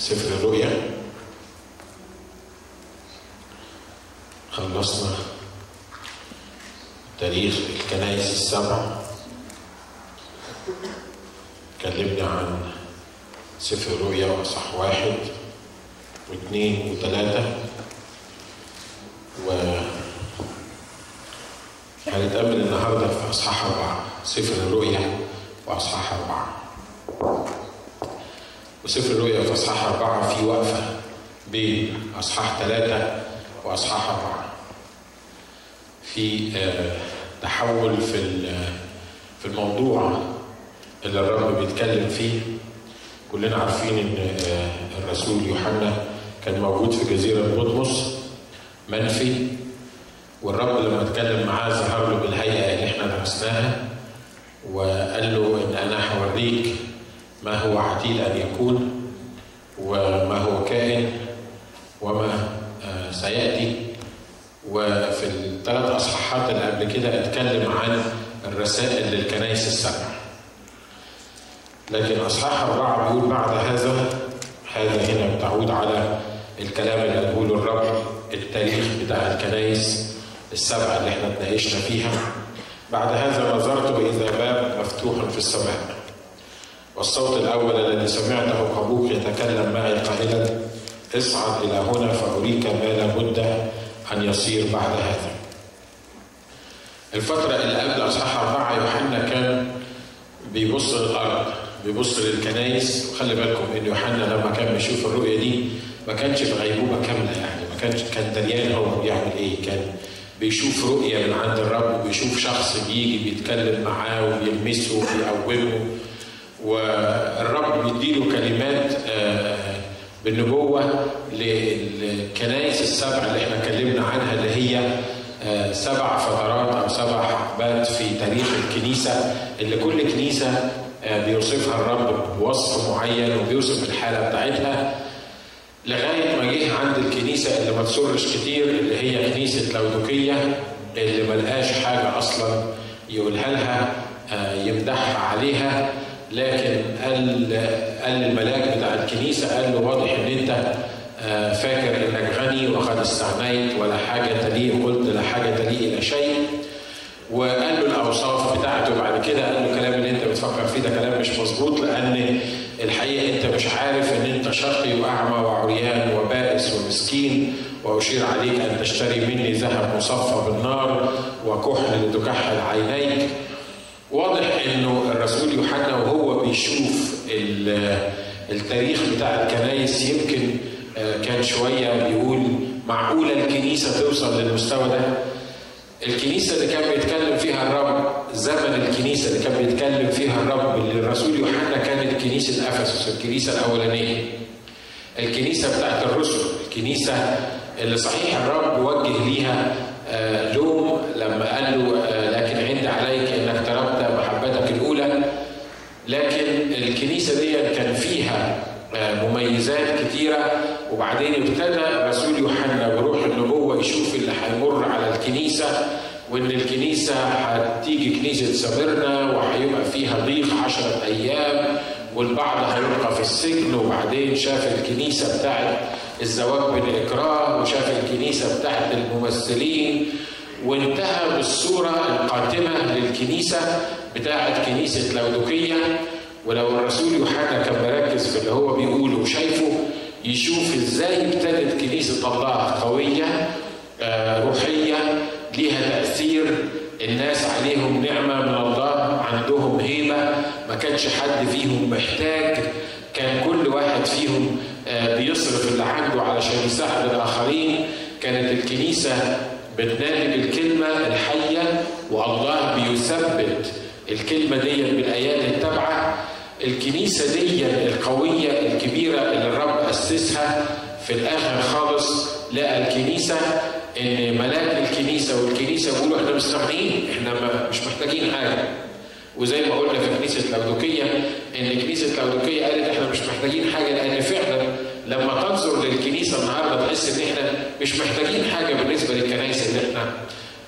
سفر الرؤيا. خلصنا تاريخ الكنائس السبع. اتكلمنا عن سفر الرؤيا وأصح واحد واثنين وثلاثة. و هنتأمل النهارده في أصحاح أربعة. سفر الرؤيا وأصحاح أربعة. وسفر الرؤيا في أصحاح أربعة في وقفة بين أصحاح ثلاثة وأصحاح أربعة. في تحول في في الموضوع اللي الرب بيتكلم فيه. كلنا عارفين إن الرسول يوحنا كان موجود في جزيرة بطمس منفي. والرب لما اتكلم معاه ظهر له بالهيئة اللي إحنا درسناها وقال له إن أنا هوريك ما هو عتيد أن يكون وما هو كائن وما سيأتي. وفي الثلاث أصحاحات اللي قبل كده اتكلم عن الرسائل للكنائس السبع. لكن أصحاح اربعه بيقول بعد هذا هذا هنا بتعود على الكلام اللي قاله الرب التاريخ بتاع الكنائس السبعه اللي إحنا اتناقشنا فيها. بعد هذا نظرت واذا باب مفتوح في السماء. والصوت الأول الذي سمعته كبوك يتكلم معي قائلا اصعد إلى هنا فأريك ما لابد أن يصير بعد هذا. الفترة اللي قبل أصحاح أربعة يوحنا كان بيبص للأرض بيبص للكنايس وخلي بالكم إن يوحنا لما كان بيشوف الرؤية دي ما كانش في غيبوبة كاملة يعني ما كانش كان دريان هو بيعمل إيه. كان بيشوف رؤية من عند الرب وبيشوف شخص بيجي بيتكلم معاه وبيلمسه وبيقومه. والرب بيديله كلمات بالنبوة للكنائس السبع اللي إحنا اتكلمنا عنها اللي هي سبع فترات أو سبع حقبات في تاريخ الكنيسة اللي كل كنيسة بيوصفها الرب بوصف معين وبيوصف الحالة بتاعتها لغاية ما جه عند الكنيسة اللي ما تسرش كتير اللي هي كنيسة لودوكية اللي ملقاش حاجة أصلا يقولها لها يمدحها عليها. لكن قال قال الملاك بتاع الكنيسة قال له واضح إن أنت فاكر إنك غني وقد استغنيت ولا حاجة لي قلت لا حاجة لي إلى شيء. وقال له الأوصاف بتاعته بعد كده قال له الكلام اللي أنت بتفكر فيه ده كلام مش مظبوط لأن الحقيقة أنت مش عارف إن أنت شقي وأعمى وعريان وبائس ومسكين وأشير عليك أن تشتري مني ذهب مصفى بالنار وكحل لتكحل عينيك واضح إنه الرسول يوحنا وهو بيشوف التاريخ بتاع الكنايس يمكن كان شوية بيقول معقوله الكنيسة توصل للمستوى ده؟ الكنيسة اللي كان بيتكلم فيها الرب زمن الكنيسة اللي كان بيتكلم فيها الرب اللي الرسول يوحنا كانت كنيسة افسس الكنيسة الأولانية. الكنيسة بتاعت الرسل الكنيسة اللي صحيح الرب وجه ليها لوم لما قال له لكن عندي عليك انك تركت محبتك الاولى لكن الكنيسه دي كان فيها مميزات كتيرة وبعدين ابتدى رسول يوحنا بروح النبوة يشوف اللي هيمر على الكنيسة وإن الكنيسة هتيجي كنيسة سمرنا وهيبقى فيها ضيق عشرة أيام والبعض هيبقى في السجن وبعدين شاف الكنيسة بتاعت الزواج بالإكراه وشاف الكنيسة بتاعت الممثلين. وانتهى بالصورة القاتمة للكنيسة بتاعت كنيسة لودوكية. ولو الرسول يوحنا كان مركز في اللي هو بيقوله وشايفه يشوف إزاي ابتدت كنيسة الله قوية آه روحية ليها تأثير الناس عليهم نعمة من الله عندهم هيبة ما كانش حد فيهم محتاج كان كل واحد فيهم آه بيصرف اللي عنده علشان يساعد الآخرين. كانت الكنيسة بتنادي بالكلمة الحية والله بيثبت الكلمة دي بالايات التابعة. الكنيسة دي القوية الكبيرة اللي الرب أسسها في الآخر خالص لقى الكنيسة إن ملاك الكنيسة والكنيسة بيقولوا إحنا مستغنيين إحنا مش محتاجين حاجة وزي ما قلنا في كنيسة لودوكية إن كنيسة لودوكية قالت إحنا مش محتاجين حاجة لأن فعلا لما تنظر للكنيسة النهارده تحس إن إحنا مش محتاجين حاجة بالنسبة للكنائس اللي إحنا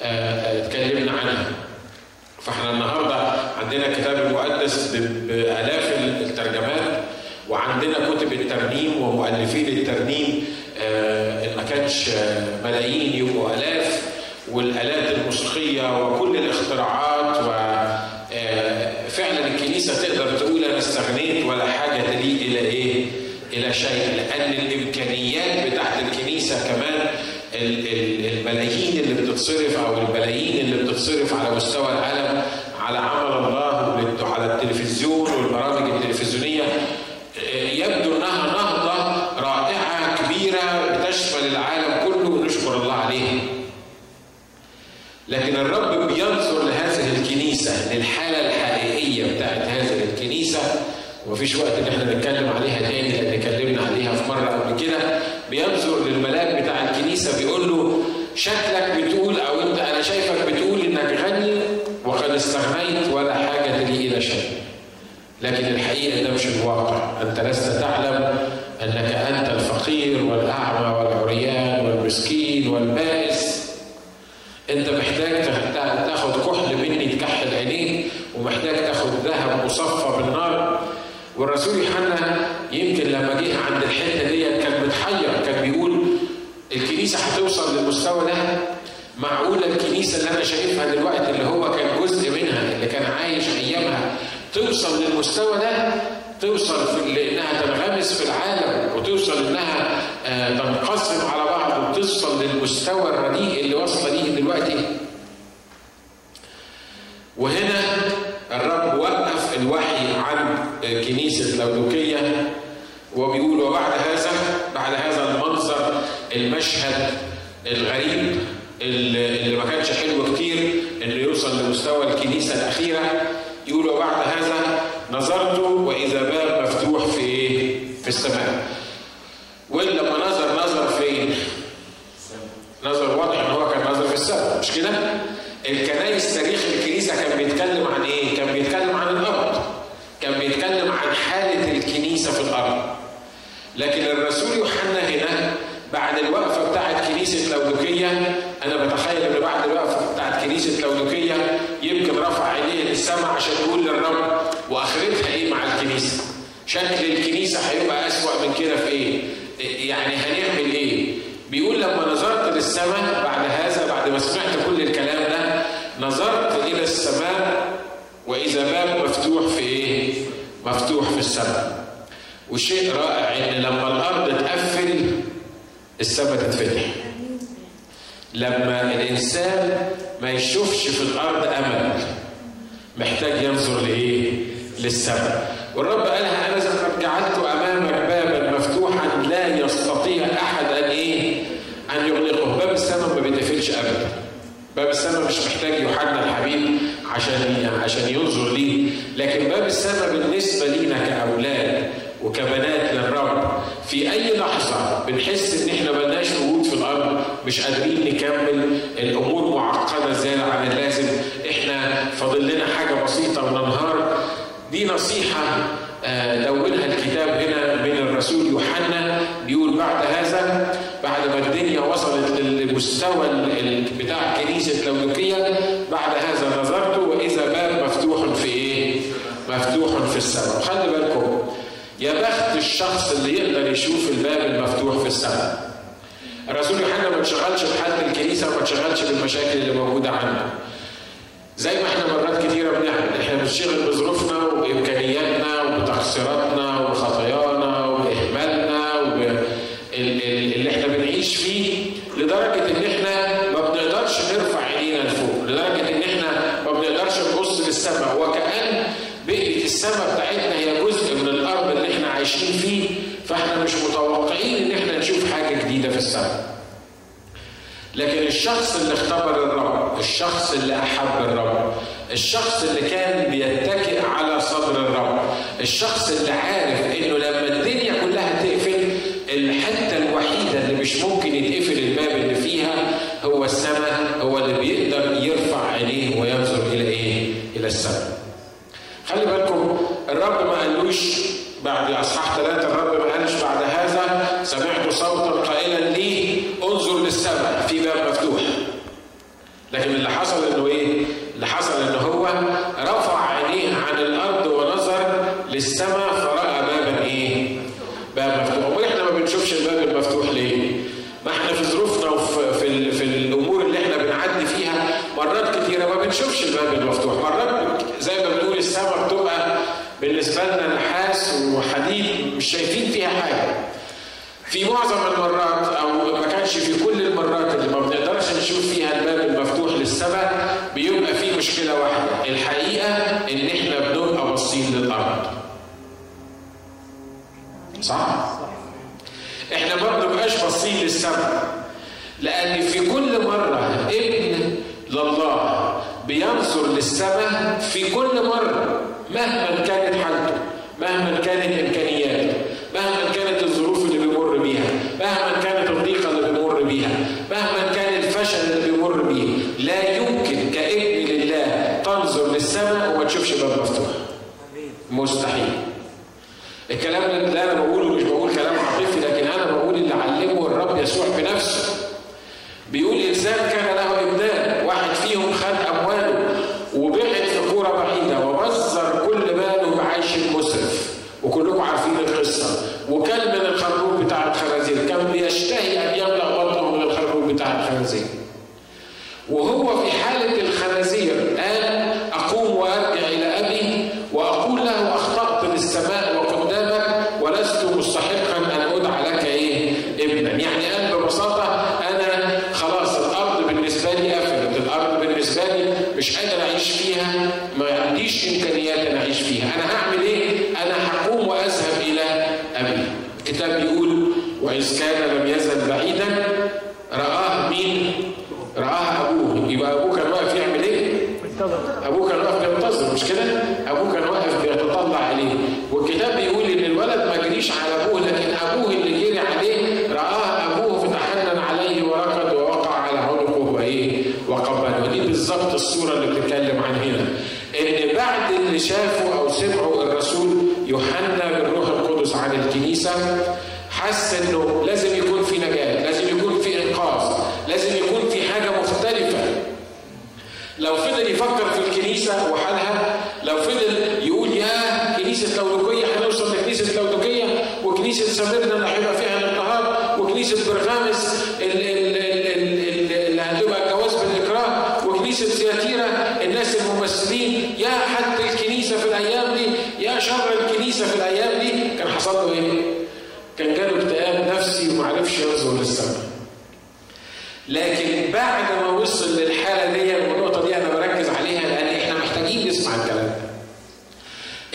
اتكلمنا عنها. فاحنا النهارده عندنا الكتاب المقدس بآلاف الترجمات وعندنا كتب الترنيم المؤلفين الترنيم آه، ما كانش ملايين يبقوا الاف والآلات الموسيقية وكل الاختراعات وفعلا الكنيسة تقدر تقول أنا استغنيت ولا حاجة تليق إلى إيه؟ إلى شيء لأن الإمكانيات بتاعت الكنيسة كمان الملايين اللي بتتصرف أو الملايين اللي بتصرف على مستوى العالم على عمل الله على التلفزيون والبرامج التلفزيونية يبدو أنها نهضة رائعة كبيرة بتشمل العالم كله ونشكر الله عليها. لكن الرب بينظر لهذه الكنيسة للحالة الحقيقية بتاعت هذه الكنيسة ومفيش وقت إن إحنا نتكلم عليها تاني لأن اتكلمنا عليها في مرة قبل كده بينظر للملاك بتاع الكنيسة بيقول له شكلك بتقول أو انت أنا شايفك بتقول انك غني وقد استغنيت ولا شيء. لكن الحقيقة ده مش الواقع، أنت لست تعلم أنك أنت الفقير والأعمى والعريان والمسكين والبائس. أنت محتاج تاخد كحل مني تكحل عينيك ومحتاج تاخد ذهب مصفى بالنار والرسول يوحنا يمكن لما جه عند الحتة دي كان متحير كان بيقول الكنيسة هتوصل للمستوى ده معقوله الكنيسة اللي أنا شايفها دلوقتي اللي هو كان جزء منها اللي كان عايش أيامها توصل للمستوى ده؟ توصل في لانها تنغمس في العالم وتوصل إنها تنقسم على بعض وتوصل للمستوى الرديء اللي واصلة ليه دلوقتي. وهنا الرب وقف الوحي عن كنيسة لودوكية وبيقول وبعد هذا بعد هذا المنظر المشهد الغريب اللي ما كانش حلو كتير انه يوصل لمستوى الكنيسة الأخيرة يقول وبعد هذا نظرت وإذا باب مفتوح في إيه؟ في السماء. ولما نظر نظر فين؟ نظر واضح إن هو كان نظر في السماء مش كده؟ الكنايس تاريخ الكنيسة كان بيتكلم عن إيه؟ كان بيتكلم عن الأرض. كان بيتكلم عن حالة الكنيسة في الأرض. لكن الرسول يوحنا هنا بعد الوقفة بتاعت كنيسة لودوكية أنا بتخيل إن بعد كنيسة لودوكية يمكن رفع عينيه للسماء عشان يقول للرب وآخرتها إيه مع الكنيسة؟ شكل الكنيسة هيبقى أسوأ من كده في إيه؟ يعني هنعمل إيه؟ بيقول لما نظرت للسماء بعد هذا بعد ما سمعت كل الكلام ده نظرت إلى السماء وإذا باب مفتوح في إيه؟ مفتوح في السماء. وشيء رائع إن لما الأرض تقفل السماء تتفتح. لما الإنسان ما يشوفش في الأرض أمل محتاج ينظر لإيه؟ للسماء. والرب قالها أنا قد جعلت أمامك بابا مفتوحا لا يستطيع أحد أن إيه؟ أن يغلقه. باب السماء ما بيتقفلش أبدا. باب السماء مش محتاج يوحنا الحبيب عشان عشان ينظر ليه لكن باب السماء بالنسبة لينا كأولاد وكبنات للرب في أي لحظة بنحس إن إحنا ملناش وجود في الأرض مش قادرين نكمل. الأمور معقدة زيادة عن اللازم. إحنا فاضل لنا حاجة بسيطة وننهار. دي نصيحة دونها الكتاب هنا من الرسول يوحنا. بيقول بعد هذا بعد ما الدنيا وصلت للمستوى بتاع كنيسة لودوكيه بعد هذا نظرت وإذا باب مفتوح في إيه؟ مفتوح في السماء، خلي بالكم يا بخت الشخص اللي يقدر يشوف الباب المفتوح في السماء. الرسول يوحنا ما انشغلش بحالة الكنيسة وما انشغلش بالمشاكل اللي موجودة عنده. زي ما إحنا مرات كتيرة بنعمل، إحنا بنشتغل بظروفنا وإمكانياتنا وبتقصيراتنا وخطايانا واهمالنا اللي إحنا بنعيش فيه لدرجه ان إحنا ما بنقدرش نرفع عينينا لفوق، لدرجه ان إحنا ما بنقدرش نبص للسماء وكأن بقية السماء بتاعتنا هي جزء من الأرض اللي إحنا عايشين فيه فاحنا مش متوقعين ان إحنا نشوف حاجة جديده في السماء. لكن الشخص اللي اختبر الرب، الشخص اللي أحب الرب، الشخص اللي كان بيتكئ على صدر الرب، الشخص اللي عارف إنه لما الدنيا كلها تقفل الحتة الوحيدة اللي مش ممكن يتقفل الباب اللي فيها هو السماء هو اللي بيقدر يرفع عينيه وينظر إلى إيه؟ إلى السماء. خلي بالكم الرب ما قالوش بعد أصحاح ثلاثة الرب ما قالش بعد هذا سمعت صوتا قائلا لي انظر للسماء في باب مفتوح لكن اللي حصل إنه إيه؟ اللي حصل ان هو رفع عينيه عن الأرض ونظر للسماء فرأى بابا إيه؟ باب مفتوح، أمال إحنا ما بنشوفش الباب المفتوح ليه؟ ما إحنا في ظروفنا وفي في, في الأمور اللي إحنا بنعدي فيها مرات كثيره ما بنشوفش الباب المفتوح، مرات زي ما بنقول السماء بتبقى بالنسبة لنا نحاس وحديد مش شايفين فيها حاجة. في معظم المرات أو ما كانش في كل المرات اللي ما بنقدرش نشوف فيها الباب المفتوح للسماء بيبقى في مشكلة واحدة. الحقيقة إن إحنا بنبقى باصين للأرض. صح؟ إحنا ما بنبقاش باصين للسماء. لأن في كل مرة ابن لله بينظر للسماء في كل مرة مهما كانت حالته. مهما كانت إمكانياته مهما كانت الظروف اللي بيمر بيها مهما كانت الضيقة اللي بيمر بيها مهما كان الفشل اللي بيمر بيه لا يمكن كابن لله تنظر للسماء وما تشوفش باب مفتوح. مستحيل. الكلام اللي أنا بقوله مش بقول كلام عاطفي لكن أنا بقول اللي علمه الرب يسوع بنفسه. بيقول إنسان كان له ابنان واحد فيهم خد امواله وبعد في كوره بعيده وبذر كل ماله بعيش مسرف وكلكم عارفين القصة وكان من الخروف بتاع الخنازير كان بيشتهي ان يملا بطنه من الخروف بتاع الخنازير وهو في حاله الخنازير قال اقوم وارجع إلى ابي واقول له اخطات للسماء وقدامك ولست مستحقا ان ادعى لك إيه ابنا يعني قال ببساطه أنا خلاص الأرض بالنسبة لي قفلت الأرض بالنسبة لي مش قادر اعيش فيها ما عنديش إمكانيات ان أعيش فيها. أنا هعمل إيه؟ أنا هقوم وأذهب إلى أبي. الكتاب بيقول وإذ كان لم يزل بعيدا رآه مين؟ رآه أبوه يبقى أبوه كان واقف يعمل إيه؟ أبوه كان واقف بينتظر مش كده؟ أبوه كان واقف بيتطلع عليه والكتاب بيقول إن الولد ما جريش على أبوه لكن أبوه اللي جري عليه رآه أبوه فتحنن عليه وركض ووقع على عنقه وإيه؟ وقبله ودي بالظبط الصورة اللي بتتكلم عن هنا إن بعد اللي شافه أو سمعه الرسول يوحنا بالروح القدس عن الكنيسة حس إنه لازم يكون في نجاة لازم يكون في إنقاذ لازم يكون في حاجة مختلفة لو فضل يفكر في الكنيسة وحالها لو فضل يقول يا كنيسة لودوكية هنوصل لكنيسة لودوكية وكنيسة سميرنا اللي هيبقى فيها الاضطهاد وكنيسة برغامس اللي هتبقى الجواز بالإكراه وكنيسة سياتيرا الناس الممثلين يا حد الكنيسة في الأيام دي يا شر الكنيسة في الأيام دي كان حصل له إيه؟ كان جاله اكتئاب نفسي ومعرفش ينظر للسماء لكن بعد ما وصل للحاله دي والنقطه دي أنا بركز عليها لأن إحنا محتاجين نسمع الكلام ده.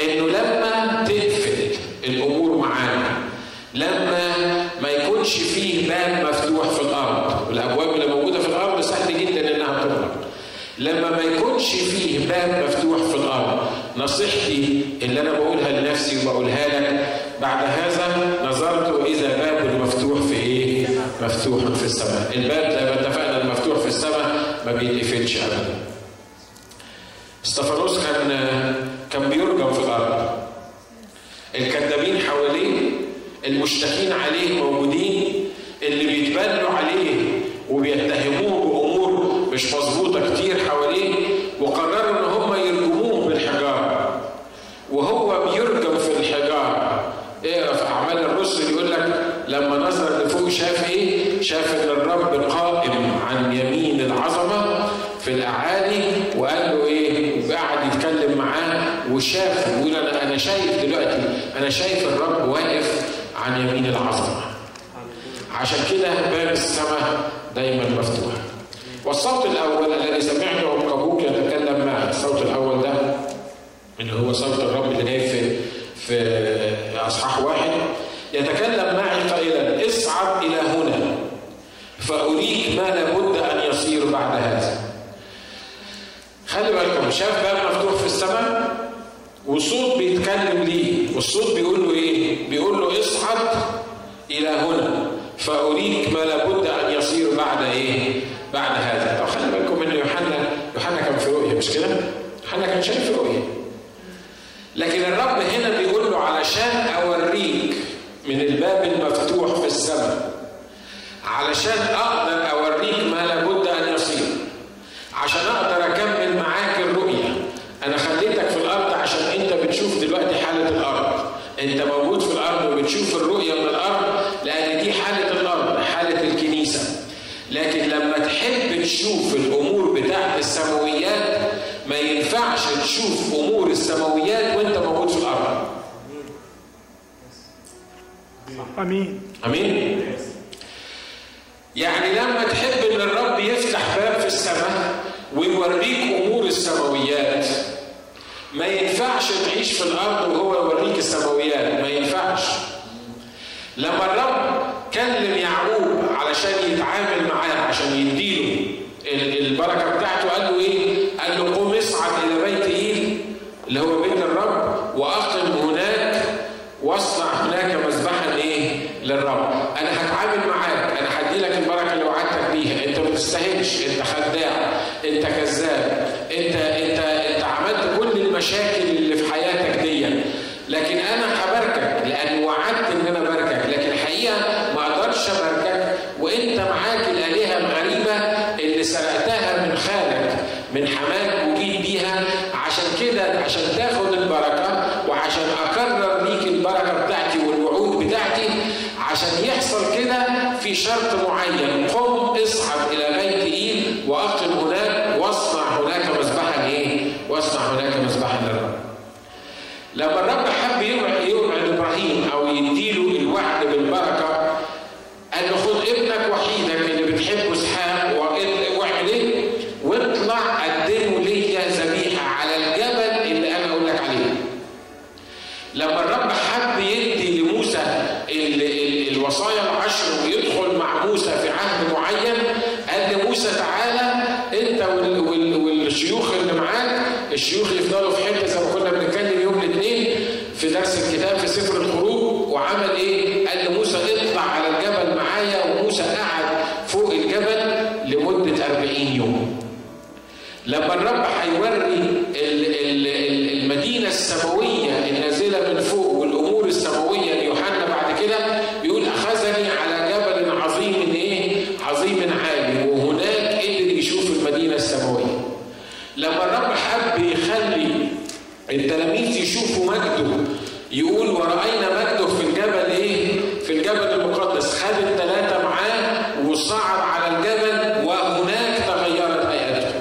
انه لما تقفل الأمور معانا لما ما يكونش فيه باب مفتوح في الأرض والابواب اللي موجوده في الأرض سهل جدا انها تغلق لما ما يكونش فيه باب مفتوح في الأرض نصيحتي اللي أنا بقولها لنفسي وبقولها لك بعد هذا نظرت اذا باب مفتوح في إيه؟ مفتوح في السماء الباب زي ما اتفقنا المفتوح في السماء ما بيتقفلش ابدا استفانوس كان كان بيرجم في الأرض. الكذابين حواليه المشتكين عليه موجودين اللي بيتبنوا عليه وبيتهموه بأمور مش مظبوطة كتير. شايف دلوقتي أنا شايف الرب واقف عن يمين العظمة. عشان كده باب السماء دايما مفتوح. والصوت الأول الذي سمعته بقبوك يتكلم معه، الصوت الأول ده اللي هو صوت الرب اللي جاي في في إصحاح واحد يتكلم معي قائلا اصعد إلى هنا فأريك ما لابد أن يصير بعد هذا. خلي بالكم شاف باب مفتوح في السماء وصوت بيتكلم ليه والصوت بيقول له إيه؟ بيقول له اصعد إلى هنا فأريك ما لابد أن يصير بعد إيه؟ بعد هذا. طب خلي بالكم إن يوحنا يوحنا كان في رؤية مش كده؟ يوحنا كان شايف رؤية. لكن الرب هنا بيقول له علشان أوريك من الباب المفتوح في السماء علشان أقدر أوريك ما لابد أن يصير عشان أقدر بنشوف الأمور بتاعت السماويات ما ينفعش تشوف أمور السماويات وأنت موجود في الأرض. آمين. آمين؟ يعني لما تحب إن الرب يفتح باب في السماء ويوريك أمور السماويات ما ينفعش تعيش في الأرض وهو يوريك السماويات ما ينفعش. لما الرب كلم يعقوب علشان يتعامل معاه عشان يديله شرط معين قم اصعد ورأينا مجده في الجبل إيه؟ في الجبل المقدس خد الثلاثة معاه وصعد على الجبل وهناك تغيرت هيئته.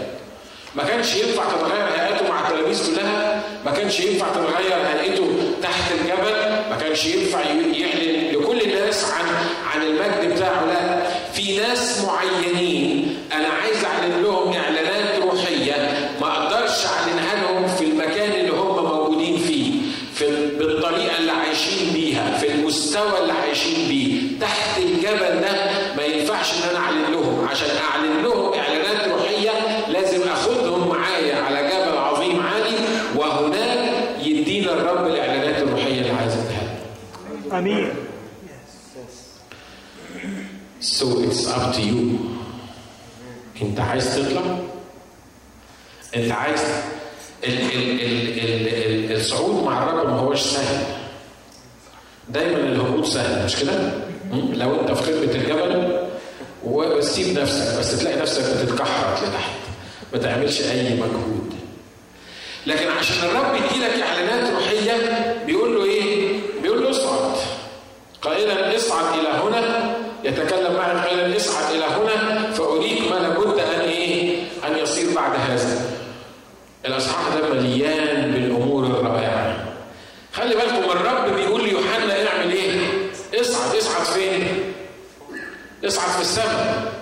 ما كانش ينفع تتغير هيئته مع التلاميذ كلها، ما كانش ينفع تتغير هيئته تحت الجبل، ما كانش ينفع يعلن لكل الناس عن عن المجد بتاعه، لا، في ناس معينين أنا عايز أعلن لهم اعلانات روحيه ما أقدرش اعلنها لهم في المكان اللي هم موجودين فيه في بالطريقة اللي عايشين بيها في المستوى اللي عايشين بيه تحت الجبل ده ما ينفعش إن أنا أعلن لهم عشان أعلن لهم إعلانات روحية لازم أخدهم معايا على جبل عظيم عالي وهناك يدينا الرب الإعلانات الروحية اللي عايز اديها آمين So it's up to you. انت عايز تطلع؟ انت عايز ال ال ال ال ال الصعود مع الرب ما هوش سهل. دايما سهل مش كده؟ لو انت في قمه الجبل وسيب نفسك بس تلاقي نفسك بتتكحرت لتحت ما تعملش أي مجهود. لكن عشان الرب يديلك إعلانات روحية بيقول له إيه؟ بيقول له اصعد قائلا اصعد إلى هنا يتكلم معي قائلا اصعد إلى هنا فأريك ما لابد أن إيه؟ أن يصير بعد هذا. الأصحاح ده مليان بالأمور الرائعة. خلي بالكم الرب بيقول اصعد في السماء.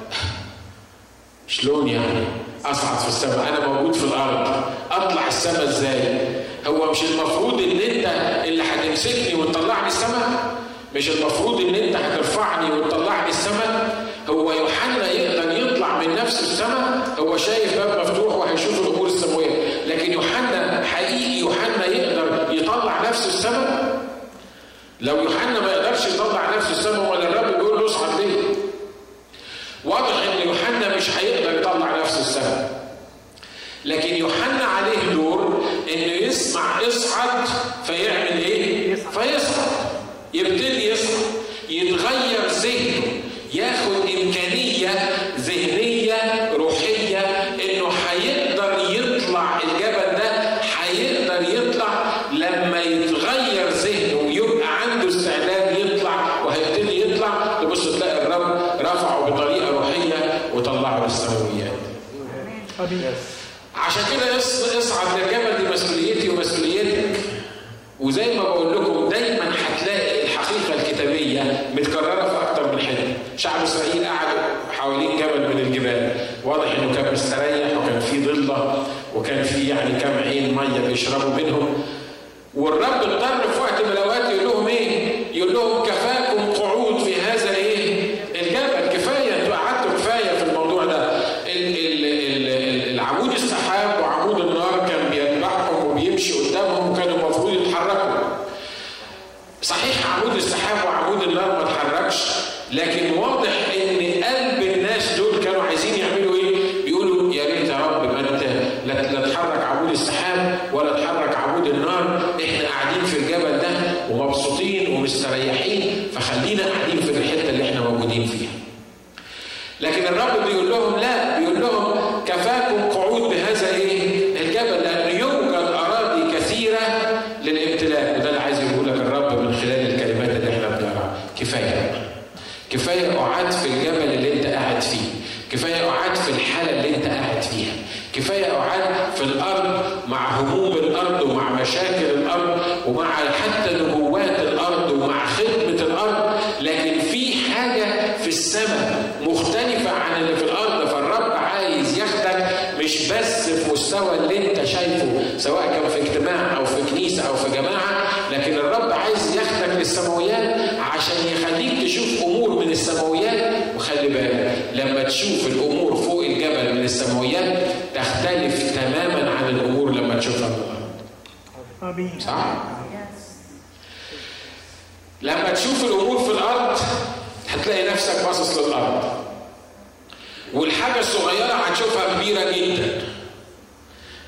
شلون يعني؟ اصعد في السماء أنا موجود في الأرض اطلع السماء إزاي؟ هو مش المفروض ان انت اللي هتمسكني وتطلعني السماء؟ مش المفروض ان انت هترفعني وتطلعني السماء هو يوحنا يقدر يطلع من نفس السماء هو شايف باب مفتوح وهيشوف الأمور السماوية لكن يوحنا حقيقي يوحنا يقدر يطلع نفسه السماء لو يوحنا ما يقدرش يطلع نفسه السماء ولا الرب بيقول له اصعد ليه واضح إن يوحنا مش هيقدر يطلع نفسه السماء لكن يوحنا عليه دور إنه يسمع اصعد فيعمل إيه؟ فيصعد. يبتدي يشربوا منهم كفاية قعاد في الأرض مع هموم الأرض ومع مشاكل الأرض ومع حتى نبوات الأرض ومع خدمة الأرض. لكن في حاجة في السماء مختلفة عن اللي في الأرض فالرب عايز ياخدك مش بس في مستوى اللي أنت شايفه سواء كان في اجتماع أو في كنيسة أو في جماعة لكن الرب عايز ياخدك للسماويات عشان يخليك تشوف أمور من السماويات. وخلي بالك لما تشوف الأمور فوق الجبل من السماويات مختلف تماما عن الأمور لما تشوفها من الأرض صح؟ لما تشوف الأمور في الأرض هتلاقي نفسك باصص للأرض. والحاجة الصغيرة هتشوفها كبيرة جدا.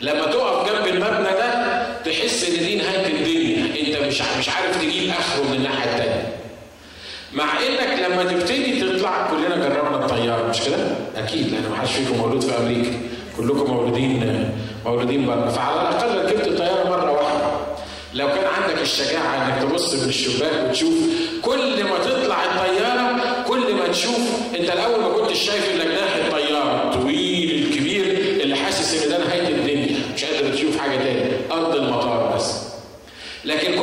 لما تقف جنب المبنى ده تحس إن دي نهاية الدنيا. أنت مش مش عارف تجيب آخره من الناحية الثانية مع إنك لما تبتدي تطلع كلنا جربنا الطيارة مش كده؟ أكيد لأن ما حدش فيكم مولود في أمريكا. كلكم مولودين مولودين بره. فعلى الأقل ركبت الطيارة مرة واحدة. لو كان عندك الشجاعة إنك تبص من الشباك وتشوف كل ما تطلع الطيارة كل ما تشوف أنت الأول ما كنتش شايف الا جناح الطيارة. الطويل الكبير اللي حاسس إن ده نهاية الدنيا. مش قادر تشوف حاجة تاني. أرض المطار بس. لكن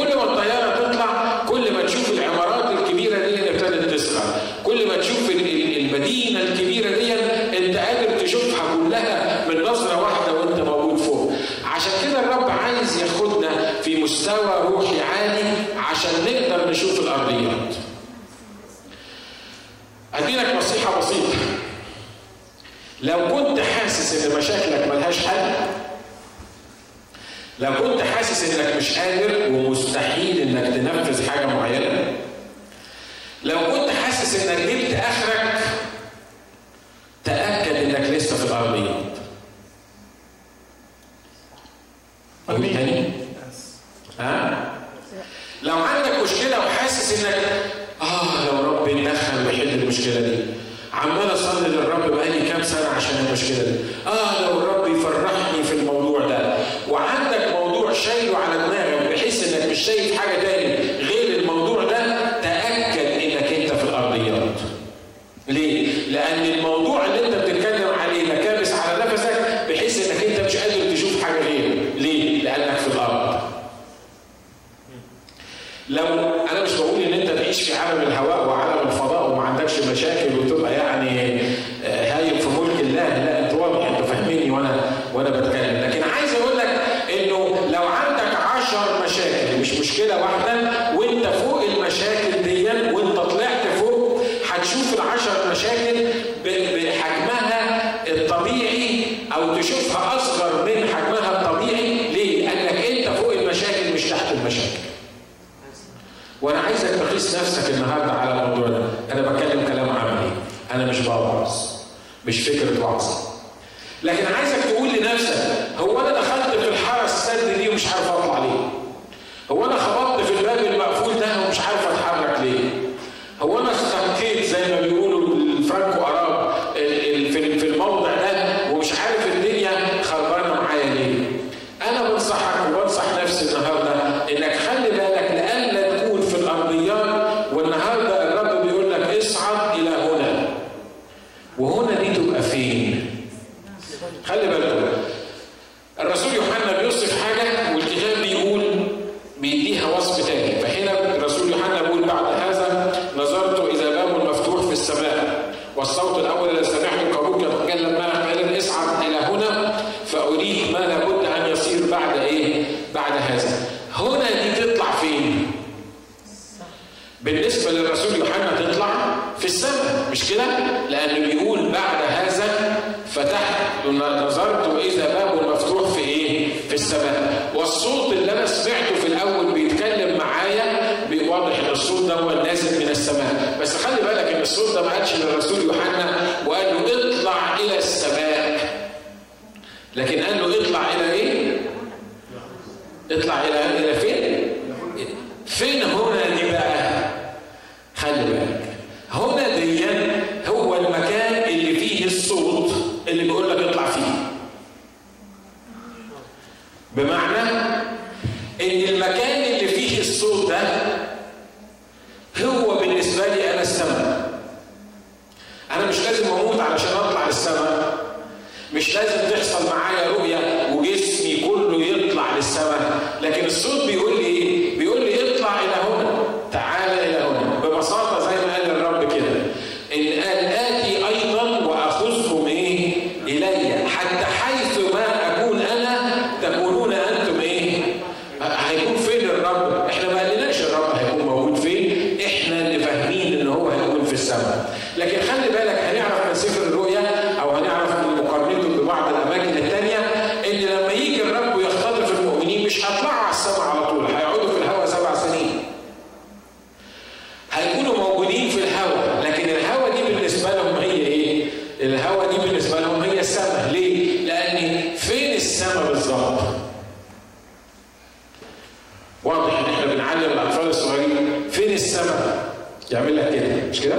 لو كنت حاسس إن مشاكلك ملهاش حل لو كنت حاسس إنك مش قادر ومستحيل إنك تنفذ حاجة معينة لو كنت حاسس إنك جبت آخرك الشوط الأول إذا سمعت كابوك يتكلم ملح قال اصعد إلى هنا فأريك ما لابد أن يصير بعد إيه؟ بعد هذا. هنا دي تطلع فين؟ بالنسبة للرسول يوحنا تطلع في السماء مش كده؟ لأنه بيقول بعد هذا فتحت نظرت وإذا باب مفتوح في إيه؟ في السماء. والصوت اللي أنا سمعته في الأول بيتكلم معايا واضح إن الصوت ده هو نازل من السماء. بس خلي بالك إن الصوت ده ما قالش للرسول يعلم الاطفال الصغيرين. فين السماء؟ يعمل لك كده. مش كده؟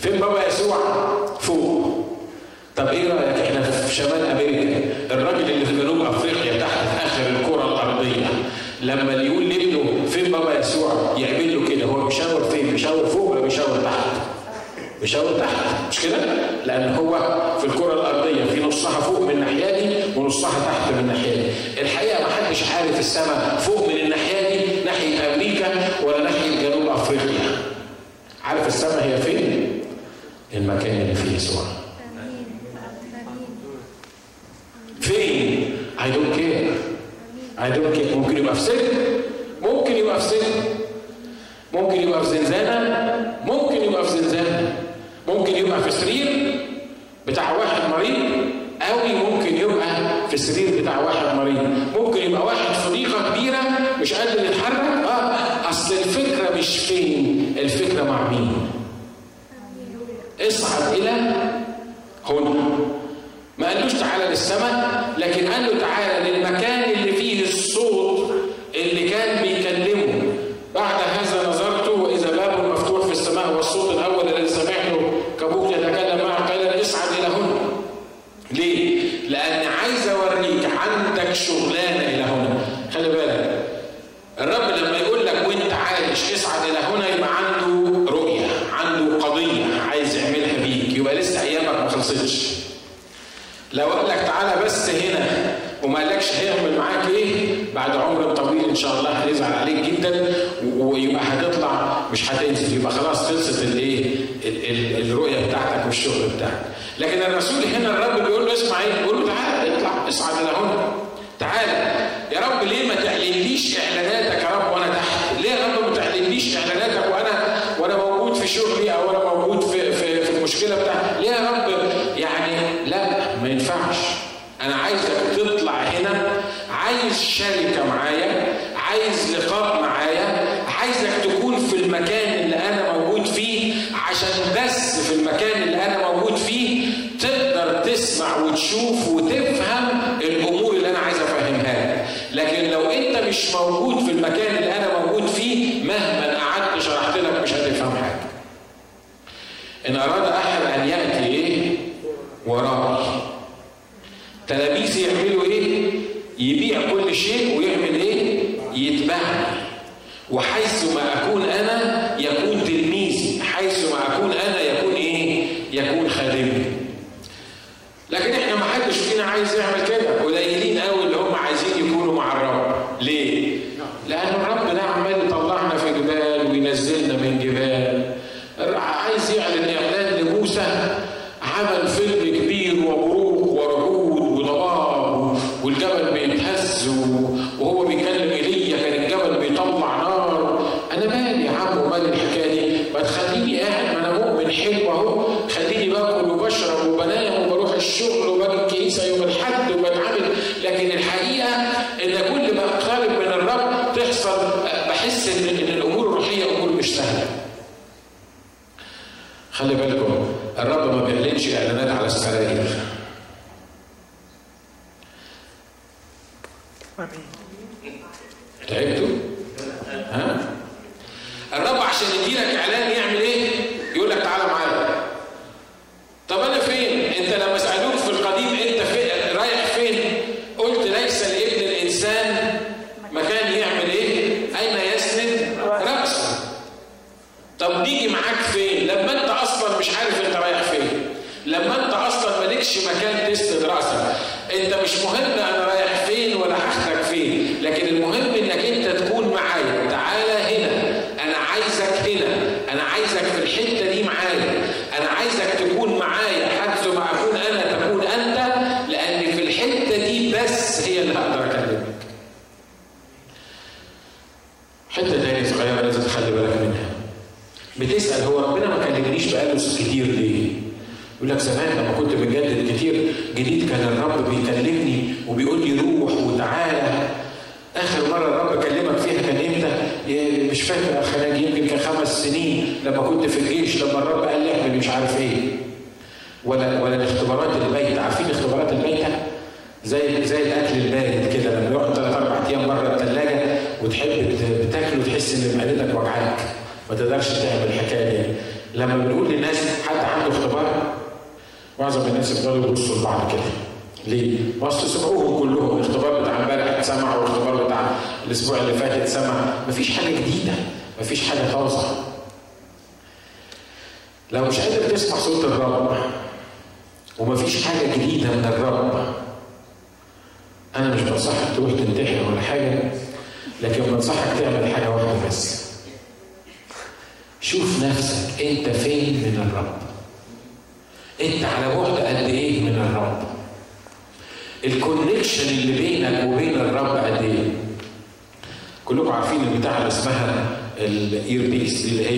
فين بابا يسوع؟ فوق. طب إيه رأيك؟ إحنا في شمال أمريكا. الراجل اللي في جنوب أفريقيا تحت في آخر الكرة الأرضية. لما يقول لابنه فين بابا يسوع؟ يعمل له كده. هو بيشاور فين؟ بيشاور فوق ولا بيشاور تحت؟ بيشاور تحت. مش كده؟ لأن هو في الكرة الأرضية في نصها فوق من الناحية دي ونصها تحت من الناحية دي. الحقيقة ما حدش عارف السماء فوق من الناحية ناحية أمريكا ولا ناحية جنوب أفريقيا. عارف السماء هي فين؟ المكان اللي فيه يسوع. فين؟ I don't care. I don't care. ممكن يبقى في سجن. اصعد لهن تعالى يا رب ليه ما تعلنليش إعلاناتك يا رب وأنا تحت؟ ليه يا رب ما تعلنليش إعلاناتك وأنا وأنا موجود في شغلي أو أنا موجود في في, في المشكلة بتاعتي؟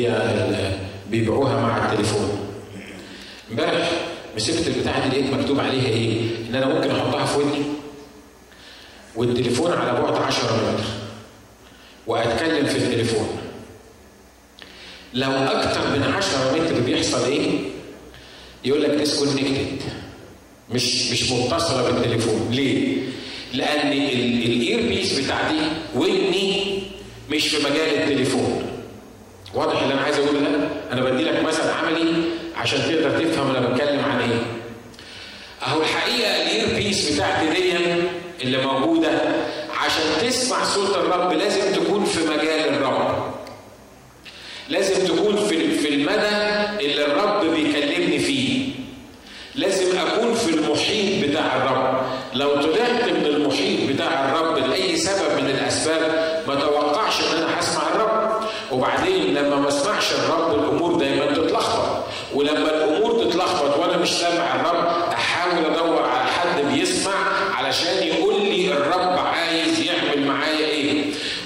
هي بيبيعوها مع التليفون. امبارح مسكت البتاعة دي لقيت مكتوب عليها إيه؟ إن أنا ممكن أحطها في ودني. والتليفون على بعد 10 متر. وأتكلم في التليفون. لو أكتر من 10 متر بيحصل إيه؟ يقول لك disconnected مش مش متصلة بالتليفون. ليه؟ لأن ال earpiece بتاع دي ودني مش في مجال التليفون. واضح اللي أنا عايز أقوله ده؟ أنا بدي لك مثل عملي عشان تقدر تفهم أنا بتكلم عن إيه. أهو الحقيقة الإير بيس بتاعتي دي اللي موجودة عشان تسمع صوت الرب لازم تكون في مجال الرب. لازم تكون في في المدى اللي الرب بيكلمني فيه. لازم أكون في المحيط بتاع الرب. لو طلعت من المحيط بتاع الرب لأي سبب من الأسباب ما توقعش ان أنا هسمع الرب وبعدين لما اسمعش الرب الأمور دايما تتلخبط. ولما الأمور تتلخبط وأنا مش سامع الرب أحاول أدور على حد بيسمع علشان يقول لي الرب عايز يعمل معايا إيه.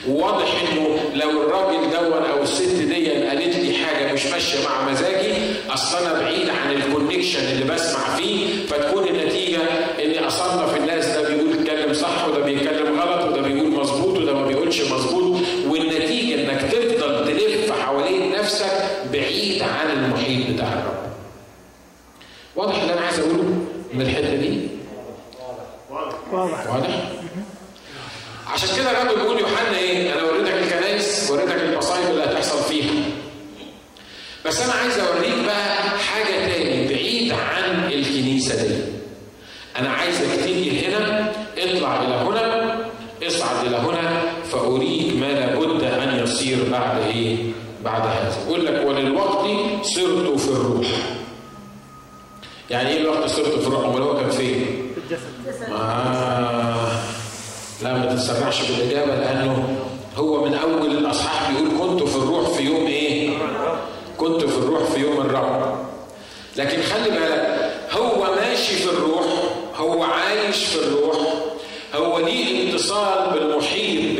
واضح إنه لو الراجل دون أو الست دي قالت لي حاجة مش ماشية مع مزاجي أصل أنا بعيد عن ال connection اللي بسمع فيه فتكون يريك ما لابد أن يصير بعد إيه؟ بعد هذا يقول لك وللوقت صرت في الروح يعني إيه الوقت صرت في الروح أمال هو كان فين؟ في الجسد آه. لا ما تتسرعش بالإجابة لأنه هو من أول الأصحاح بيقول كنت في الروح في يوم إيه؟ كنت في الروح في يوم الرب لكن خلي بالك هو ماشي في الروح هو عايش في الروح هو ليه اتصال بالمحيط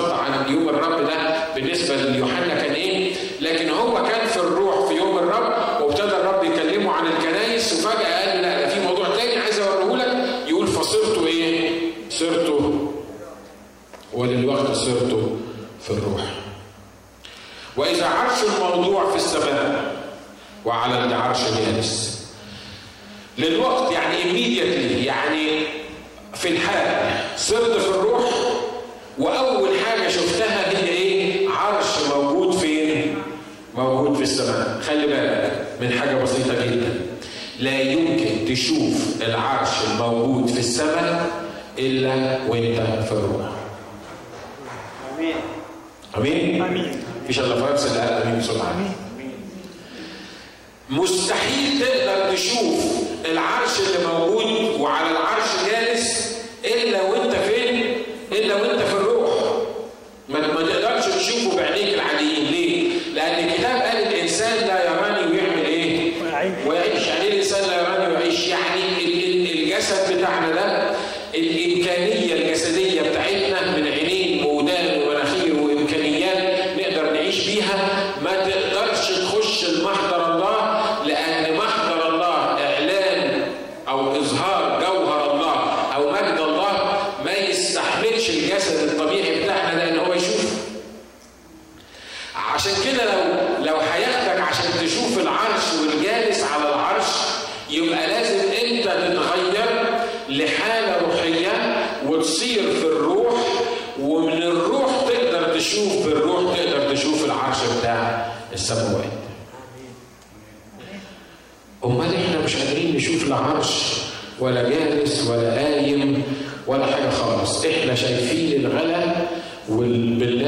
بالظبط عن يوم الرب ده بالنسبة ليوحنا كان إيه؟ لكن هو كان في الروح في يوم الرب وابتدى الرب يكلمه عن الكنايس وفجأة قال لا ده في موضوع تاني عايز اوريه لك. يقول فصرته إيه؟ صرته. وللوقت صرته في الروح. وإذا عرش الموضوع في السماء وعلى العرش جالس للوقت يعني immediately يعني في الحال صرت في الروح وأول السماء خلي بالك من حاجة بسيطة جدا. لا يمكن تشوف العرش الموجود في السماء إلا وأنت في الروح أمين. أمين؟ أمين. مفيش إلا فرنسا اللي قال أمين بسرعة. أمين. مستحيل تقدر تشوف العرش اللي موجود وعلى العرش جالس إلا وأنت في ولا حاجة خالص. إحنا شايفين الغلا وال...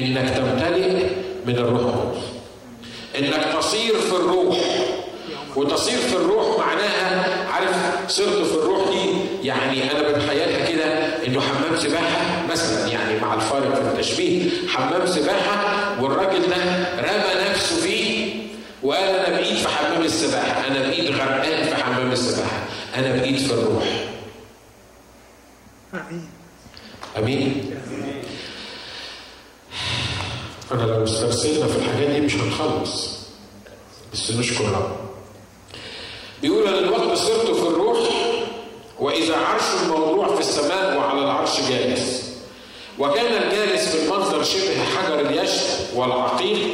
إنك تمتلئ من الروح القدس. إنك تصير في الروح. وتصير في الروح معناها عارف صرت في الروح دي يعني أنا بتخيلها كده إنه حمام سباحة مثلا يعني مع الفارق في التشبيه. حمام سباحة والراجل ده رمى نفسه فيه وقال أنا بقيت في حمام السباحة. أنا بقيت غرقان في حمام السباحة. أنا بقيت في الروح. آمين. آمين أنا استرسلنا في الحاجات دي مش هنخلص. بس نشكر رب بيقول الوقت صرت في الروح وإذا عرش الموضوع في السماء وعلى العرش جالس. وكان الجالس في المنظر شبه حجر اليشب والعقيق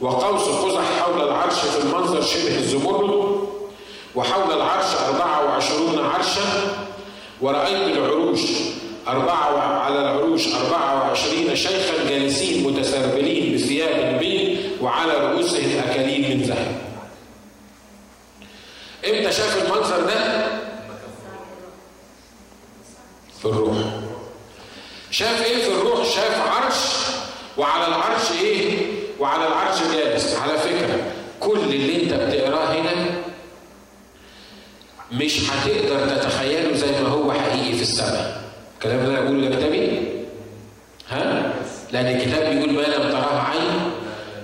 وقوس قزح حول العرش في المنظر شبه الزمرد وحول العرش أربعة وعشرون عرشا ورأيت العروش. أربعة على العروش أربعة وعشرين شيخا جالسين متسربلين بثياب بيض وعلى رؤوسهم أكاليل من ذهب إمتى شاف المنظر ده؟ في الروح شاف إيه في الروح؟ شاف عرش وعلى العرش إيه؟ وعلى العرش جالس على فكرة كل اللي أنت بتقراه هنا مش هتقدر تتخيله زي ما هو حقيقي في السماء الكلام اللي أنا بقوله ده كتابي ها؟ لأن الكتاب بيقول ما لم تراه عين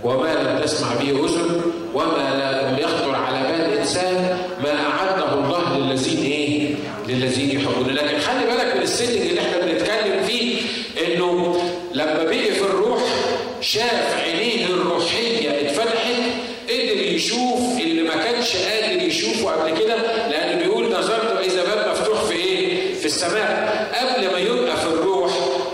وما لم تسمع به اذن وما لم يخطر على بال انسان ما أعده الله للذين إيه؟ للذين يحبون. لكن خلي بالك من السيتنج اللي إحنا بنتكلم فيه إنه لما بقي في الروح شاف عينيه الروحية اتفتحت قدر يشوف اللي ما كانش قادر يشوفه قبل كده لأن بيقول نظرت واذا باب مفتوح في إيه؟ في السماء.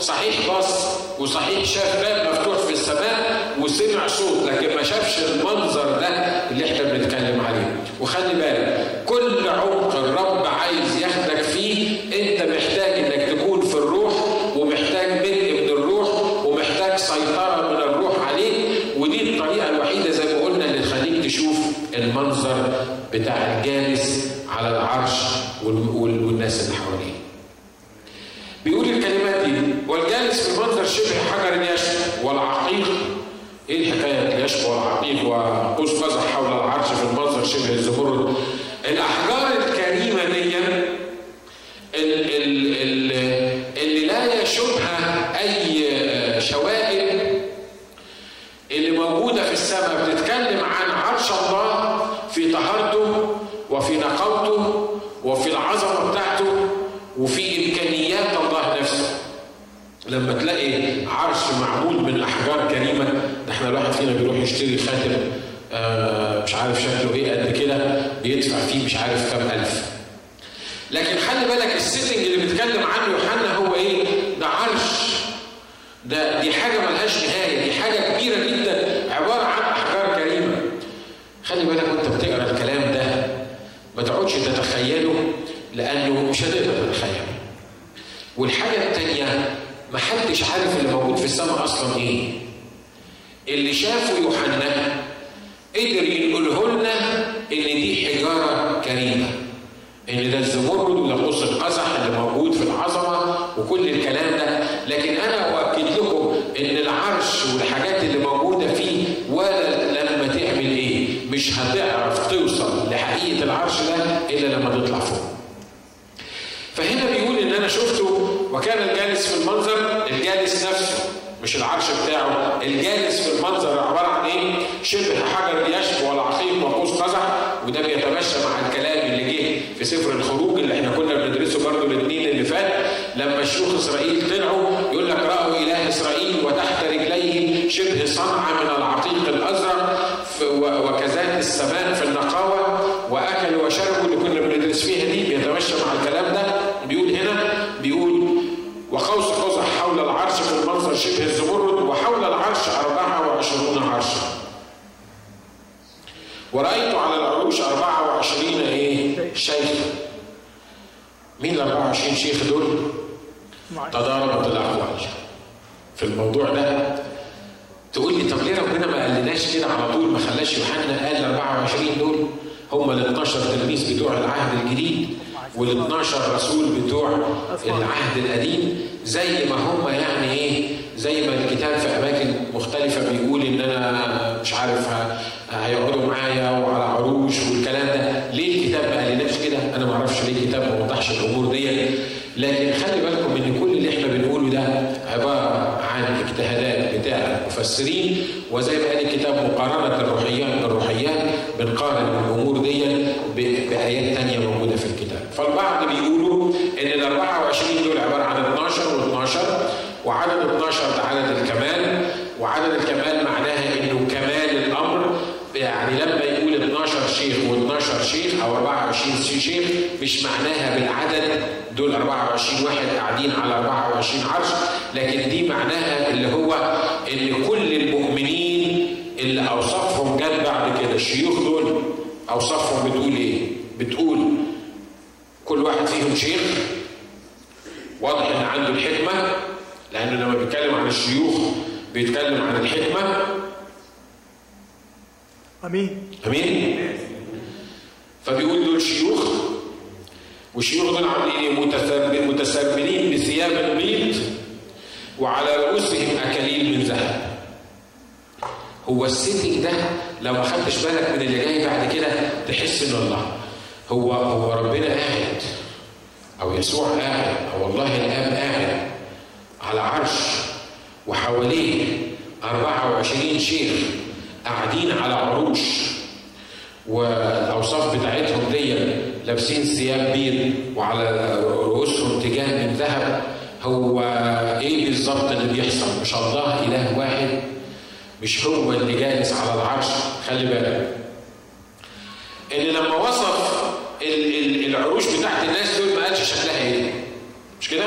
صحيح بص وصحيح شاف باب مفتوح في السماء وسمع صوت لكن ما شافش المنظر ده اللي إحنا بنتكلم عليه. وخلي بالك كل عمق الرب عايز ياخدك فيه إنت محتاج انك تكون في الروح ومحتاج ملء من الروح ومحتاج سيطره من الروح عليك ودي الطريقة الوحيده زي ما قلنا اللي تخليك تشوف المنظر بتاع الجالس على العرش وال- وال- والناس اللي حواليه بيقول الكلمات دي والجالس في المنظر شبه حجر اليشب والعقيق إيه الحكاية اليشب والعقيق وقوس قزح حول العرش في المنظر شبه الزمرد الاحجار الكريمه دي ال- ال- ال- اللي لا يشبهها اي شوائب اللي موجودة في السماء بتتكلم عن عرش الله في طهارته وفي نقاوته وفي العظمة بتاعته وفي إمكانيات الله نفسه لما تلاقي عرش معمول من أحجار كريمة ده إحنا الواحد فينا بيروح يشتري خاتم آه مش عارف شكله إيه قد كده بيدفع فيه مش عارف كام ألف لكن خلي بالك السيتنج اللي بيتكلم عنه يوحنا هو إيه؟ ده عرش ده دي حاجة ملهاش نهاية دي حاجة كبيرة جدا عبارة عن أحجار كريمة خلي بالك وانت بتقرا الكلام ده ما تقعدش تتخيله لأنه مش هتقدر تتخيله والحاجة التانية ما حدش عارف اللي موجود في السماء أصلا إيه اللي شافه يوحنا قدر ينقله لنا إن دي حجارة كريمة ان ده الزمرد وده قوس القزح اللي موجود في العظمه وكل الكلام ده لكن أنا اؤكد لكم ان العرش والحاجات اللي موجوده فيه ولا لما تعمل إيه مش هتعرف توصل لحقيقه العرش ده إلا لما تطلع فوق. فهنا بيقول إن أنا شفته وكان الجالس في المنظر الجالس نفسه مش العرش بتاعه. الجالس في المنظر عبارة عن إيه؟ شبه حجر اليشب والعقيق وقوس قزح وده بيتمشى مع الكلام اللي جه في سفر الخروج اللي إحنا كنا بندرسه برضه الاثنين اللي فات. لما شيوخ إسرائيل طلعوا يقول لك رأوا إله إسرائيل وتحت رجليه شبه صنعة من العقيق الأزرق. ف- و- وكذات السماء في النقاوة واكلوا وشربوا اللي كنا بندرس فيها دي بيتمشى مع الكلام ده. بيقول هنا بيقول وقوس قزح حول العرش في المنظر شبه الزمرد وحول العرش أربعة وعشرون عرشا. ورأيت على العروش أربعة وعشرين إيه؟ شيخ. مين ال 24 شيخ دول؟ تضاربت الأقوال في الموضوع ده. تقول لي طب ليه ربنا ما قالناش كده على طول ما خلاش يوحنا قال 24 دول هم ال 12 تلميذ بتوع العهد الجديد وال 12 رسول بتوع العهد القديم؟ زي ما هم يعني إيه زي ما الكتاب في أماكن مختلفة بيقول إن أنا مش عارف هيقعدوا معايا وعلى عروش والكلام ده. ليه الكتاب ما قالناش كده؟ أنا ما أعرفش ليه الكتاب ما وضحش الأمور دي لكن خلي بالكم وزي ما قال الكتاب مقارنه الروحيات بالروحيات بنقارن الأمور دي بآيات تانية موجودة في الكتاب. فالبعض بيقولوا إن ال 24 دول عبارة عن 12 و12 وعدد 12 ده عدد الكمال وعدد الكمال معناها إنه كمال الأمر. يعني لما يقول 12 شيخ و12 شيخ أو 24 شيخ مش معناها بالعدد دول 24 واحد قاعدين على 24 عرش لكن دي معناها اللي هو إن كل المؤمنين اللي اوصافهم جت بعد كده الشيوخ دول اوصافهم بتقول إيه؟ بتقول كل واحد فيهم شيخ واضح إن عنده الحكمة لأنه لما بيتكلم عن الشيوخ بيتكلم عن الحكمة. آمين. آمين. فبيقول دول شيوخ والشيوخ دول عاملين إيه؟ متسربلين بثياب بيض وعلى رؤوسهم أكاليل من ذهب. هو السيتنج ده لو ما خدتش بالك من اللي جاي بعد كده تحس إن الله هو هو ربنا قاعد أو يسوع قاعد أو الله الآب قاعد على عرش وحواليه 24 شيخ قاعدين على عروش. والأوصاف بتاعتهم دي لابسين ثياب بيض وعلى رؤوسهم تيجان من ذهب هو إيه بالظبط اللي بيحصل؟ مش الله إله واحد. مش هو اللي جالس على العرش. خلي بالك إن لما وصف ال ال العروش بتاعت الناس دول ما قالش شكلها إيه. مش كده؟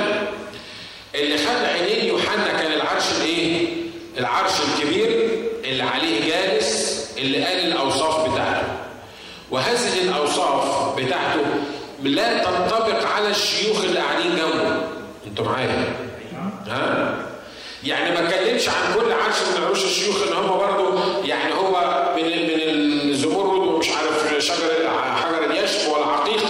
اللي خد عينين يوحنا كان العرش الإيه؟ العرش الكبير اللي عليه جالس اللي قال الأوصاف بتاعته. وهذه الأوصاف بتاعته لا تنطبق على الشيوخ اللي قاعدين جنبه. أنتوا معايا؟ ها؟ يعني ما اتكلمش عن كل عرش من عروش الشيوخ ان هم برضه يعني هو من من الزمرد ومش عارف شجر حجر اليشب والعقيق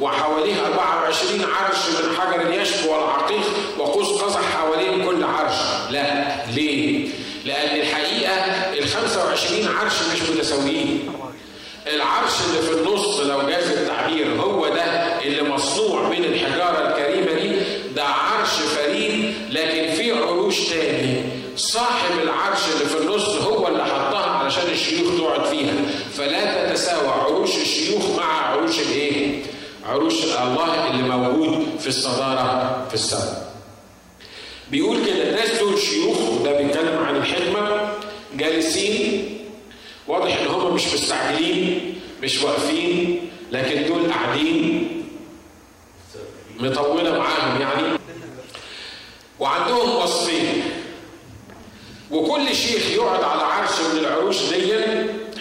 وحواليه 24 عرش من حجر اليشب والعقيق وقوس قزح حوالين كل عرش لا ليه؟ لأن الحقيقة ال 25 عرش مش متساويين العرش اللي في النص لو جاز صاحب العرش اللي في النص هو اللي حطها علشان الشيوخ تقعد فيها. فلا تتساوى عروش الشيوخ مع عروش الايه؟ عروش الله اللي موجود في الصدارة في السماء. بيقول كده الناس دول شيوخ وده بيتكلم عن الحكمة. جالسين واضح إن هم مش مستعجلين مش واقفين لكن دول قاعدين مطولة معاهم يعني. وعندهم وصفين. وكل شيخ يقعد على عرش من العروش دي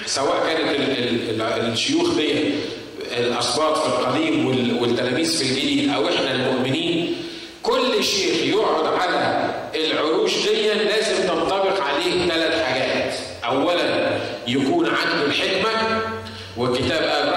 سواء كانت ال ال ال الشيوخ دي الأسباط في القديم والتلاميذ في الجديد أو إحنا المؤمنين كل شيخ يقعد على العروش دي لازم تنطبق عليه ثلاث حاجات. اولا يكون عنده الحكمة والكتاب قال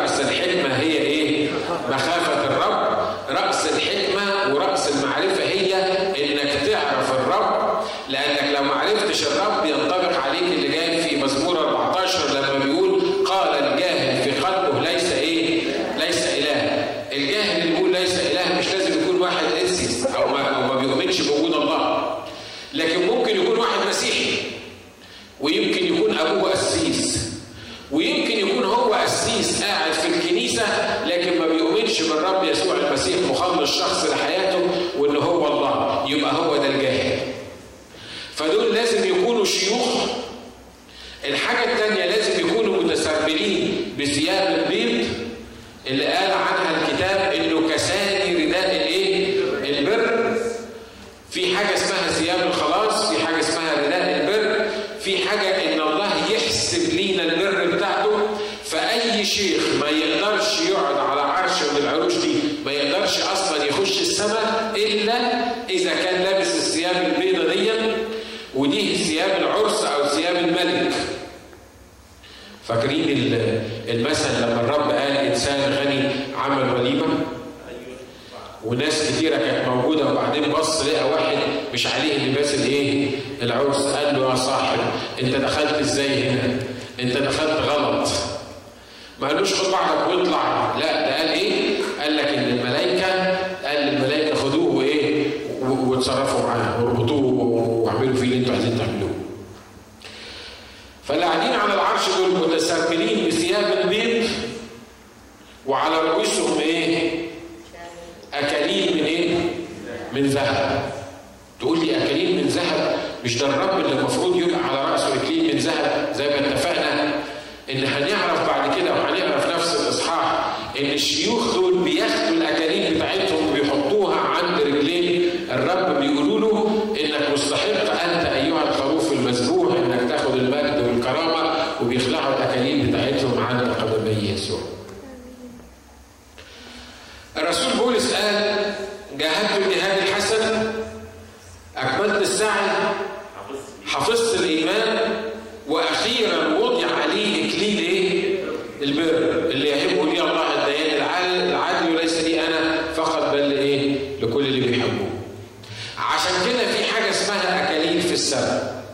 السيدة إذا كان لابس الثياب البيضة دي ودي ثياب العرس أو ثياب الملك فاكرين المثل لما الرب قال إنسان غني عمل وليمة وناس كتيرة كانت موجودة وبعدين بص لقى واحد مش عليه لباس الإيه؟ العرس قال له يا صاحب أنت دخلت إزاي هنا؟ أنت دخلت غلط. ما قالوش خد بعضك واطلع لا ده قال إيه؟ قال لك إن الملائكة و- واتصرفوا معاه واربطوه واعملوا فيه اللي أنتوا عايزين تعملوه. فاللي قاعدين على العرش دول متسربلين بثياب بيض وعلى رؤوسهم إيه؟ اكاليل من إيه؟ من ذهب. تقول لي اكاليل من ذهب مش ده الرب اللي المفروض يبقى على راسه اكليل من ذهب زي ما اتفقنا ان هنعرف بعد كده وهنقرا في نفس الاصحاح ان الشيوخ دول بياخدوا الاكاليل بتاعتهم وبيحطوها عند رجلين الرب بيقولوا له انك مستحق انت ايها الخروف المذبوح انك تاخد المجد والكرامه وبيخلعوا الاكاليل بتاعتهم عند قدمي يسوع. الرسول بولس قال جاهدت الجهاد الحسن اكملت السعي حفظت الإيمان وأخيرا وضع عليه إكليل إيه؟ البر اللي يحبه لي الله الديان العادل وليس لي أنا فقط بل إيه؟ لكل اللي بيحبوه. عشان كده في حاجة اسمها أكاليل في السماء.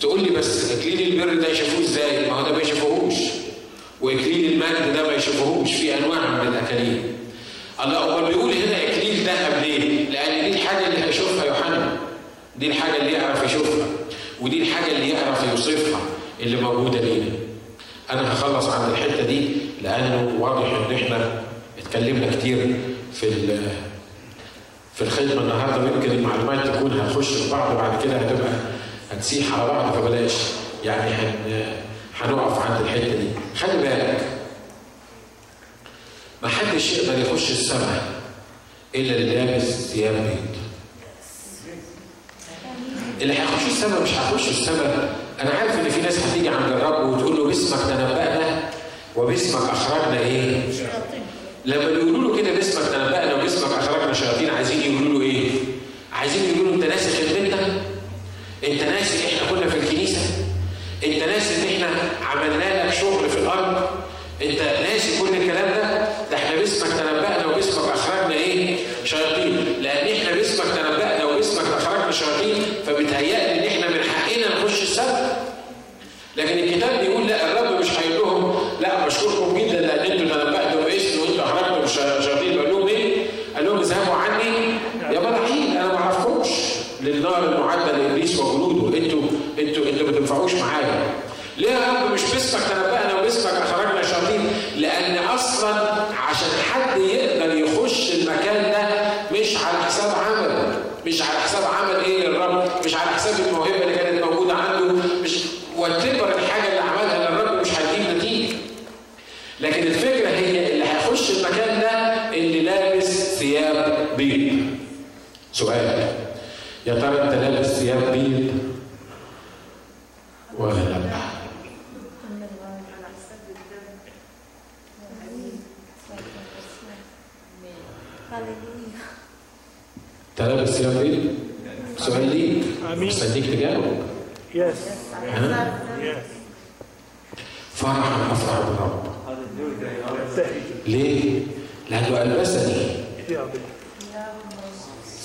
تقول لي بس إكليل البر ده يشوفوه إزاي؟ ما هو ده ما يشوفوهوش. وإكليل المجد ده ما يشوفوهوش في أنواع من الأكاليل. الله امال بيقول هنا اكليل ذهب ليه؟ لأن دي الحاجة اللي هيشوفها يوحنا. دي الحاجة اللي يعرف يشوفها ودي الحاجة اللي يوصفها اللي موجودة لينا. أنا هخلص عند الحتة دي لأنه واضح إن إحنا اتكلمنا كتير في في الخدمة النهارده ويمكن المعلومات تكون هتخش في بعض وبعد كده هتبقى هتسيح على بعض فبلاش يعني هن هنقف عند الحتة دي. خلي بالك ما حدش يقدر يخش السماء إلا اللي لابس ثياب بيض. اللي هيخش السماء مش هيخش السماء أنا عارف إن في ناس هتيجي عند الرب وتقول له باسمك تنبأنا وباسمك اخرجنا إيه؟ لما بيقولوا له كده باسمك تنبأنا وباسمك اخرجنا شياطين عايزين يقولوا له إيه؟ عايزين يقولوا له أنت ناسي خدمتنا؟ أنت ناسي إحنا كنا في الكنيسة؟ أنت ناسي ان إحنا عملنا لك شغل في الأرض؟ أنت ناسي كل الكلام ده؟ ده إحنا باسمك تنبأنا وباسمك اخرجنا إيه؟ شياطين، لأن إحنا باسمك تنبأنا وباسمك اخرجنا شياطين فبتهيألي ان إحنا من حقنا نخش السبت. لكن الكتاب بيقول لا الرب مش هيقول لهم لا بشكركم جدا لأن أنتوا تنبأتوا باسمي وانتوا اخرجتوا الش- شياطين قال لهم إيه؟ قال لهم اذهبوا عني يا ملاحين أنا ما اعرفكمش للنار المعده لابليس وجنوده أنتوا أنتوا أنتوا ما تنفعوش معايا. ليه يا رب مش باسمك تنبأنا وباسمك اخرجنا شياطين؟ لأن أصلا عشان حد يقدر يخش المكان ده مش على حساب عمل مش على حساب عمل إيه للرب مش على حساب الموهبه اللي كانت موجوده عنده مش وتكبر الحاجة اللي عملها للرب مش هتجيب نتيجه لكن الفكرة هي اللي هيخش المكان ده اللي لابس ثياب بيض سؤال يا ترى انت لابس ثياب بيض ولا لا هللويا انت لابس ثياب بيض سؤال ليك آمين. مستنيك تجاوب Yes. ها؟ Yes. افرح بالرب تهي. ليه؟ يا رب.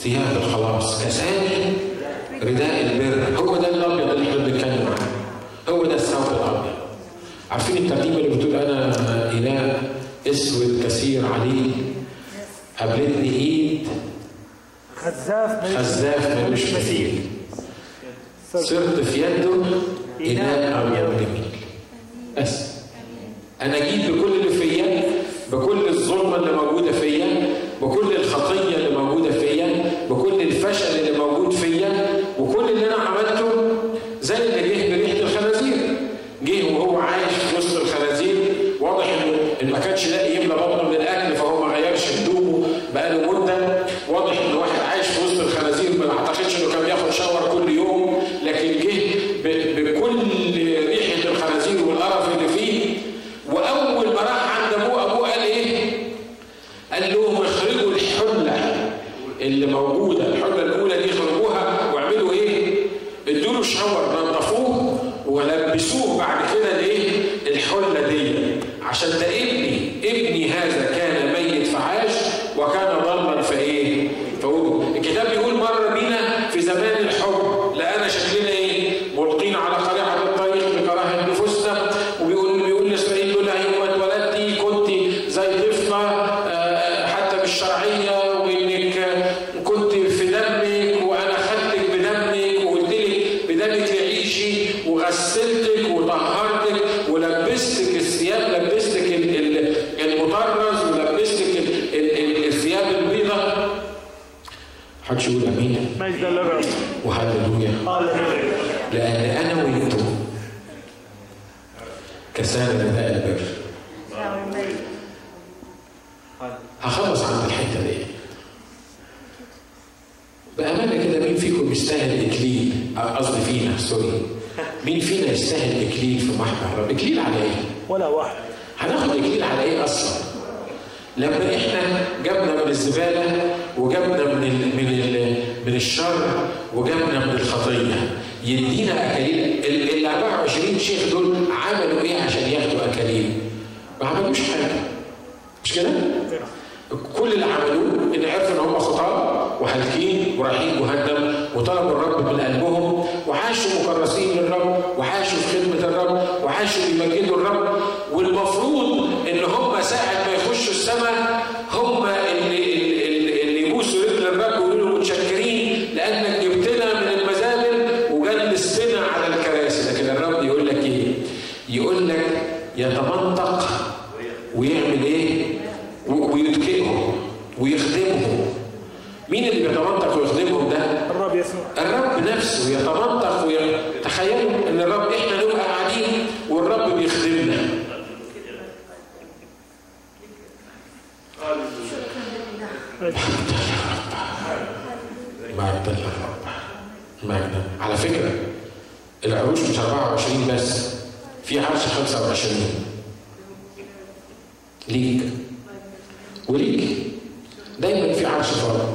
ثياب الخلاص. كساني. رداء البر. هو ده الأبيض اللي إحنا بنتكلم عنه. هو ده الثوب الأبيض. عارفين الترتيبه اللي بتقول أنا إله أسود كثير عليه؟ قابلتني إيد. خزاف خزاف ملوش مثيل. صرت في يده اناء أبيض جميل. بس أنا جيت بكل اللي فيا بكل الظلمه اللي موجوده فيا بكل الخطيه اللي موجوده فيا بكل الفشل اللي موجود فيا وكل اللي أنا عملته زي اللي جه بريحه الخنازير جه وهو عايش في وسط الخنازير واضح انه إن ما كانش لاقي يملى بطنه من الاكل فهو ما غيرش هدومه بقاله مده واضح ان واحد عايش في وسط الخنازير ما اعتقدش انه كان بياخد شاور كل يوم لكن جه ب- بكل ريحه الخنازير والقرف اللي فيه عشان ده ابني ابني هذا كان ميت فعاش وكان ضلا فايه فوجد الكتاب بيقول مر بينا في زمان الحب لقانا شكلنا إيه ملقين على قريعه الطريق بكراهه نفوسنا وبيقول بيقول لاسرائيل بيقول لها يوم ما اتولدتي كنت زي طفله آه، حتى مش شرعيه وانك كنت في دمك وأنا خدتك بدمك وقلت لك بدمك تعيشي وغسلتك وطهرتك ولبستك الثياب لبستك ال- ال- المطرز ولبستك ال- ال- ال- الثياب البيضاء حدش يقول امين مجد للرب وهللويا هاللويا لأن أنا وأنتم كسالى نداء البر هخلص عند الحتة دي. بأمانة كده مين فيكم يستاهل إكليل؟ آه، قصدي فينا سوري. مين فينا يستاهل إكليل في محضر الرب؟ إكليل على إيه؟ ولا واحد. هناخد إكليل على إيه أصلا؟ لما إحنا جبنا من الزبالة وجبنا من ال من ال من الشر وجبنا من الخطية. يدينا اكاليل ال ال 24 شيخ دول عملوا إيه عشان ياخدوا اكاليل؟ ما عملوش حاجة مش كده؟ كل اللي عملوه ان عرفوا ان هم خطاه وهالكين ورايحين جهنم وطلبوا الرب من قلبهم وعاشوا مكرسين للرب وعاشوا في خدمه الرب وعاشوا بيمجدوا الرب والمفروض ان هم ساعه ما يخشوا السماء هم اللي اللي, اللي يبوسوا رجل الرب ويقولوا له متشكرين لانك جبتنا من المزابل وجلستنا على الكراسي لكن الرب يقول لك إيه؟ يقول لك يتمنطق ويعمل إيه؟ و- ويتكئهم ويخدمهم مين اللي بيتمنطق ويخدمهم ده؟ الرب يسوع الرب نفسه يتمنطق وي... تخيلوا ان الرب إحنا نبقى قاعدين والرب بيخدمنا مجد للرب مجدا على فكره العروش مش 24 بس في عرش 25 ليك وليك دايما في عرش فاضي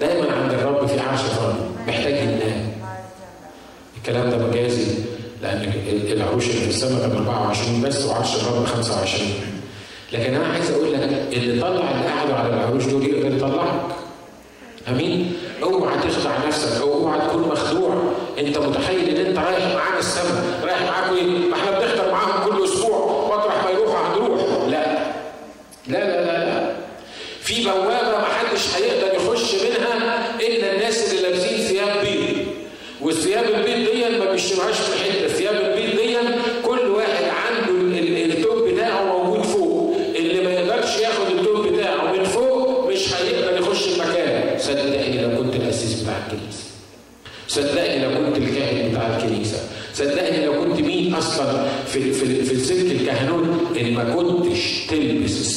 دايما عند الرب في عرش فاضي محتاج ينام الكلام ده مجازي لأن ال- العروش اللي في السماء كان 24 بس وعرش الرب 25 لكن أنا عايز أقول لك اللي طلع اللي قعدوا على العروش دول يقدر يطلعك اوعى تخدع نفسك أو اوعى تكون مخدوع. أنت متخيل إن أنت رايح معانا السماء رايح معاكم إيه ما إحنا بنحضر معاهم كل أسبوع.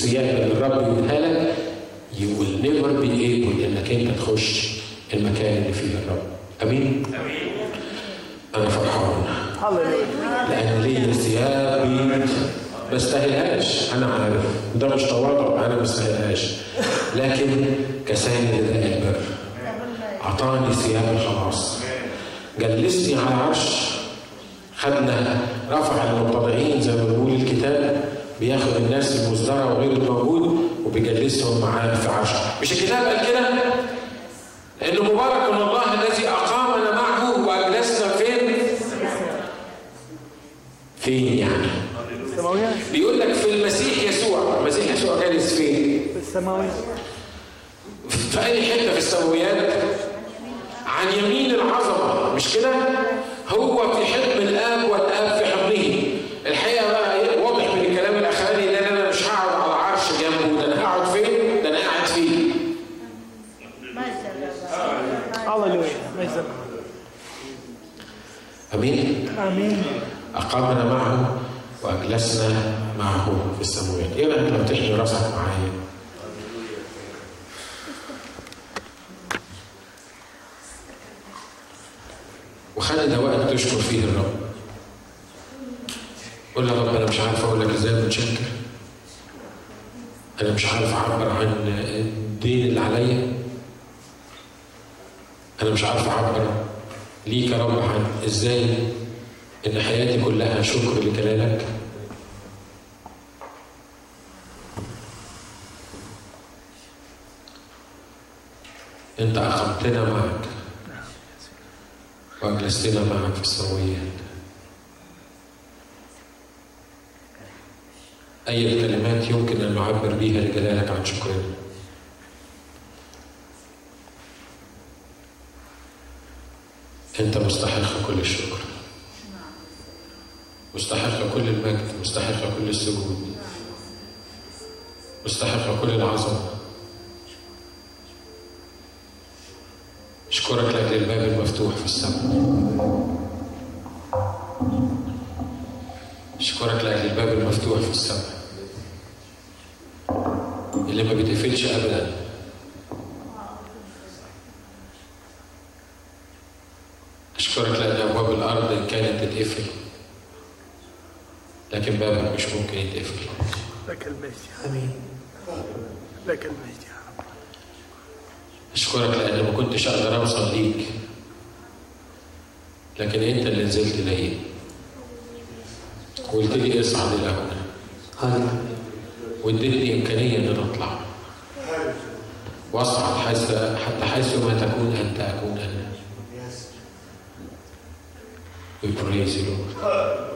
الثياب اللي الرب يديها لك you will never be able انك انت تخش المكان اللي فيه الرب. آمين؟ أنا فرحان. لأن ليا ثياب بيض ما استاهلهاش. أنا عارف. ده مش تواضع. أنا ما استاهلهاش. لكن كساني نداء البر أعطاني ثياب الخلاص جلسني على عرش خدنا رفع المتضعين زي ما بيقول الكتاب بياخد الناس المصدرة وغير الموجود وبيجلسهم معاه في عرش مش الكتاب قال كده؟ خلى ده وقت تشكر فيه الرب قول يا رب أنا مش عارف أقول لك إزاي متشكر أنا مش عارف أعبر عن الدين اللي عليا. أنا مش عارف أعبر ليك يا رب عن إزاي إن حياتي كلها شكر لجلالك أنت أخذتنا معك. وأجلستنا معك في السماويات أي كلمات يمكن أن نعبر بها لجلالك عن شكرنا؟ أنت مستحق كل الشكر. مستحق كل المجد مستحق كل السجود. مستحق كل العظمة. أشكرك لأجل الباب المفتوح في السماء. أشكرك لأجل الباب المفتوح في السماء. اللي ما بيتقفلش أبدا. أشكرك لأن أبواب الأرض كانت تتقفل لكن بابك مش ممكن يتقفل. لك المجد. يا آمين. لك المجد. أشكرك لأن ما كنتش أقدر أوصل ليك. لكن أنت اللي نزلت ليا وقلت لي اصعد إلى هنا. واديتني إمكانية إن أنا أطلع. وأصعد حيث حتى حيث ما تكون أنت أكون أنا. We praise you, Lord.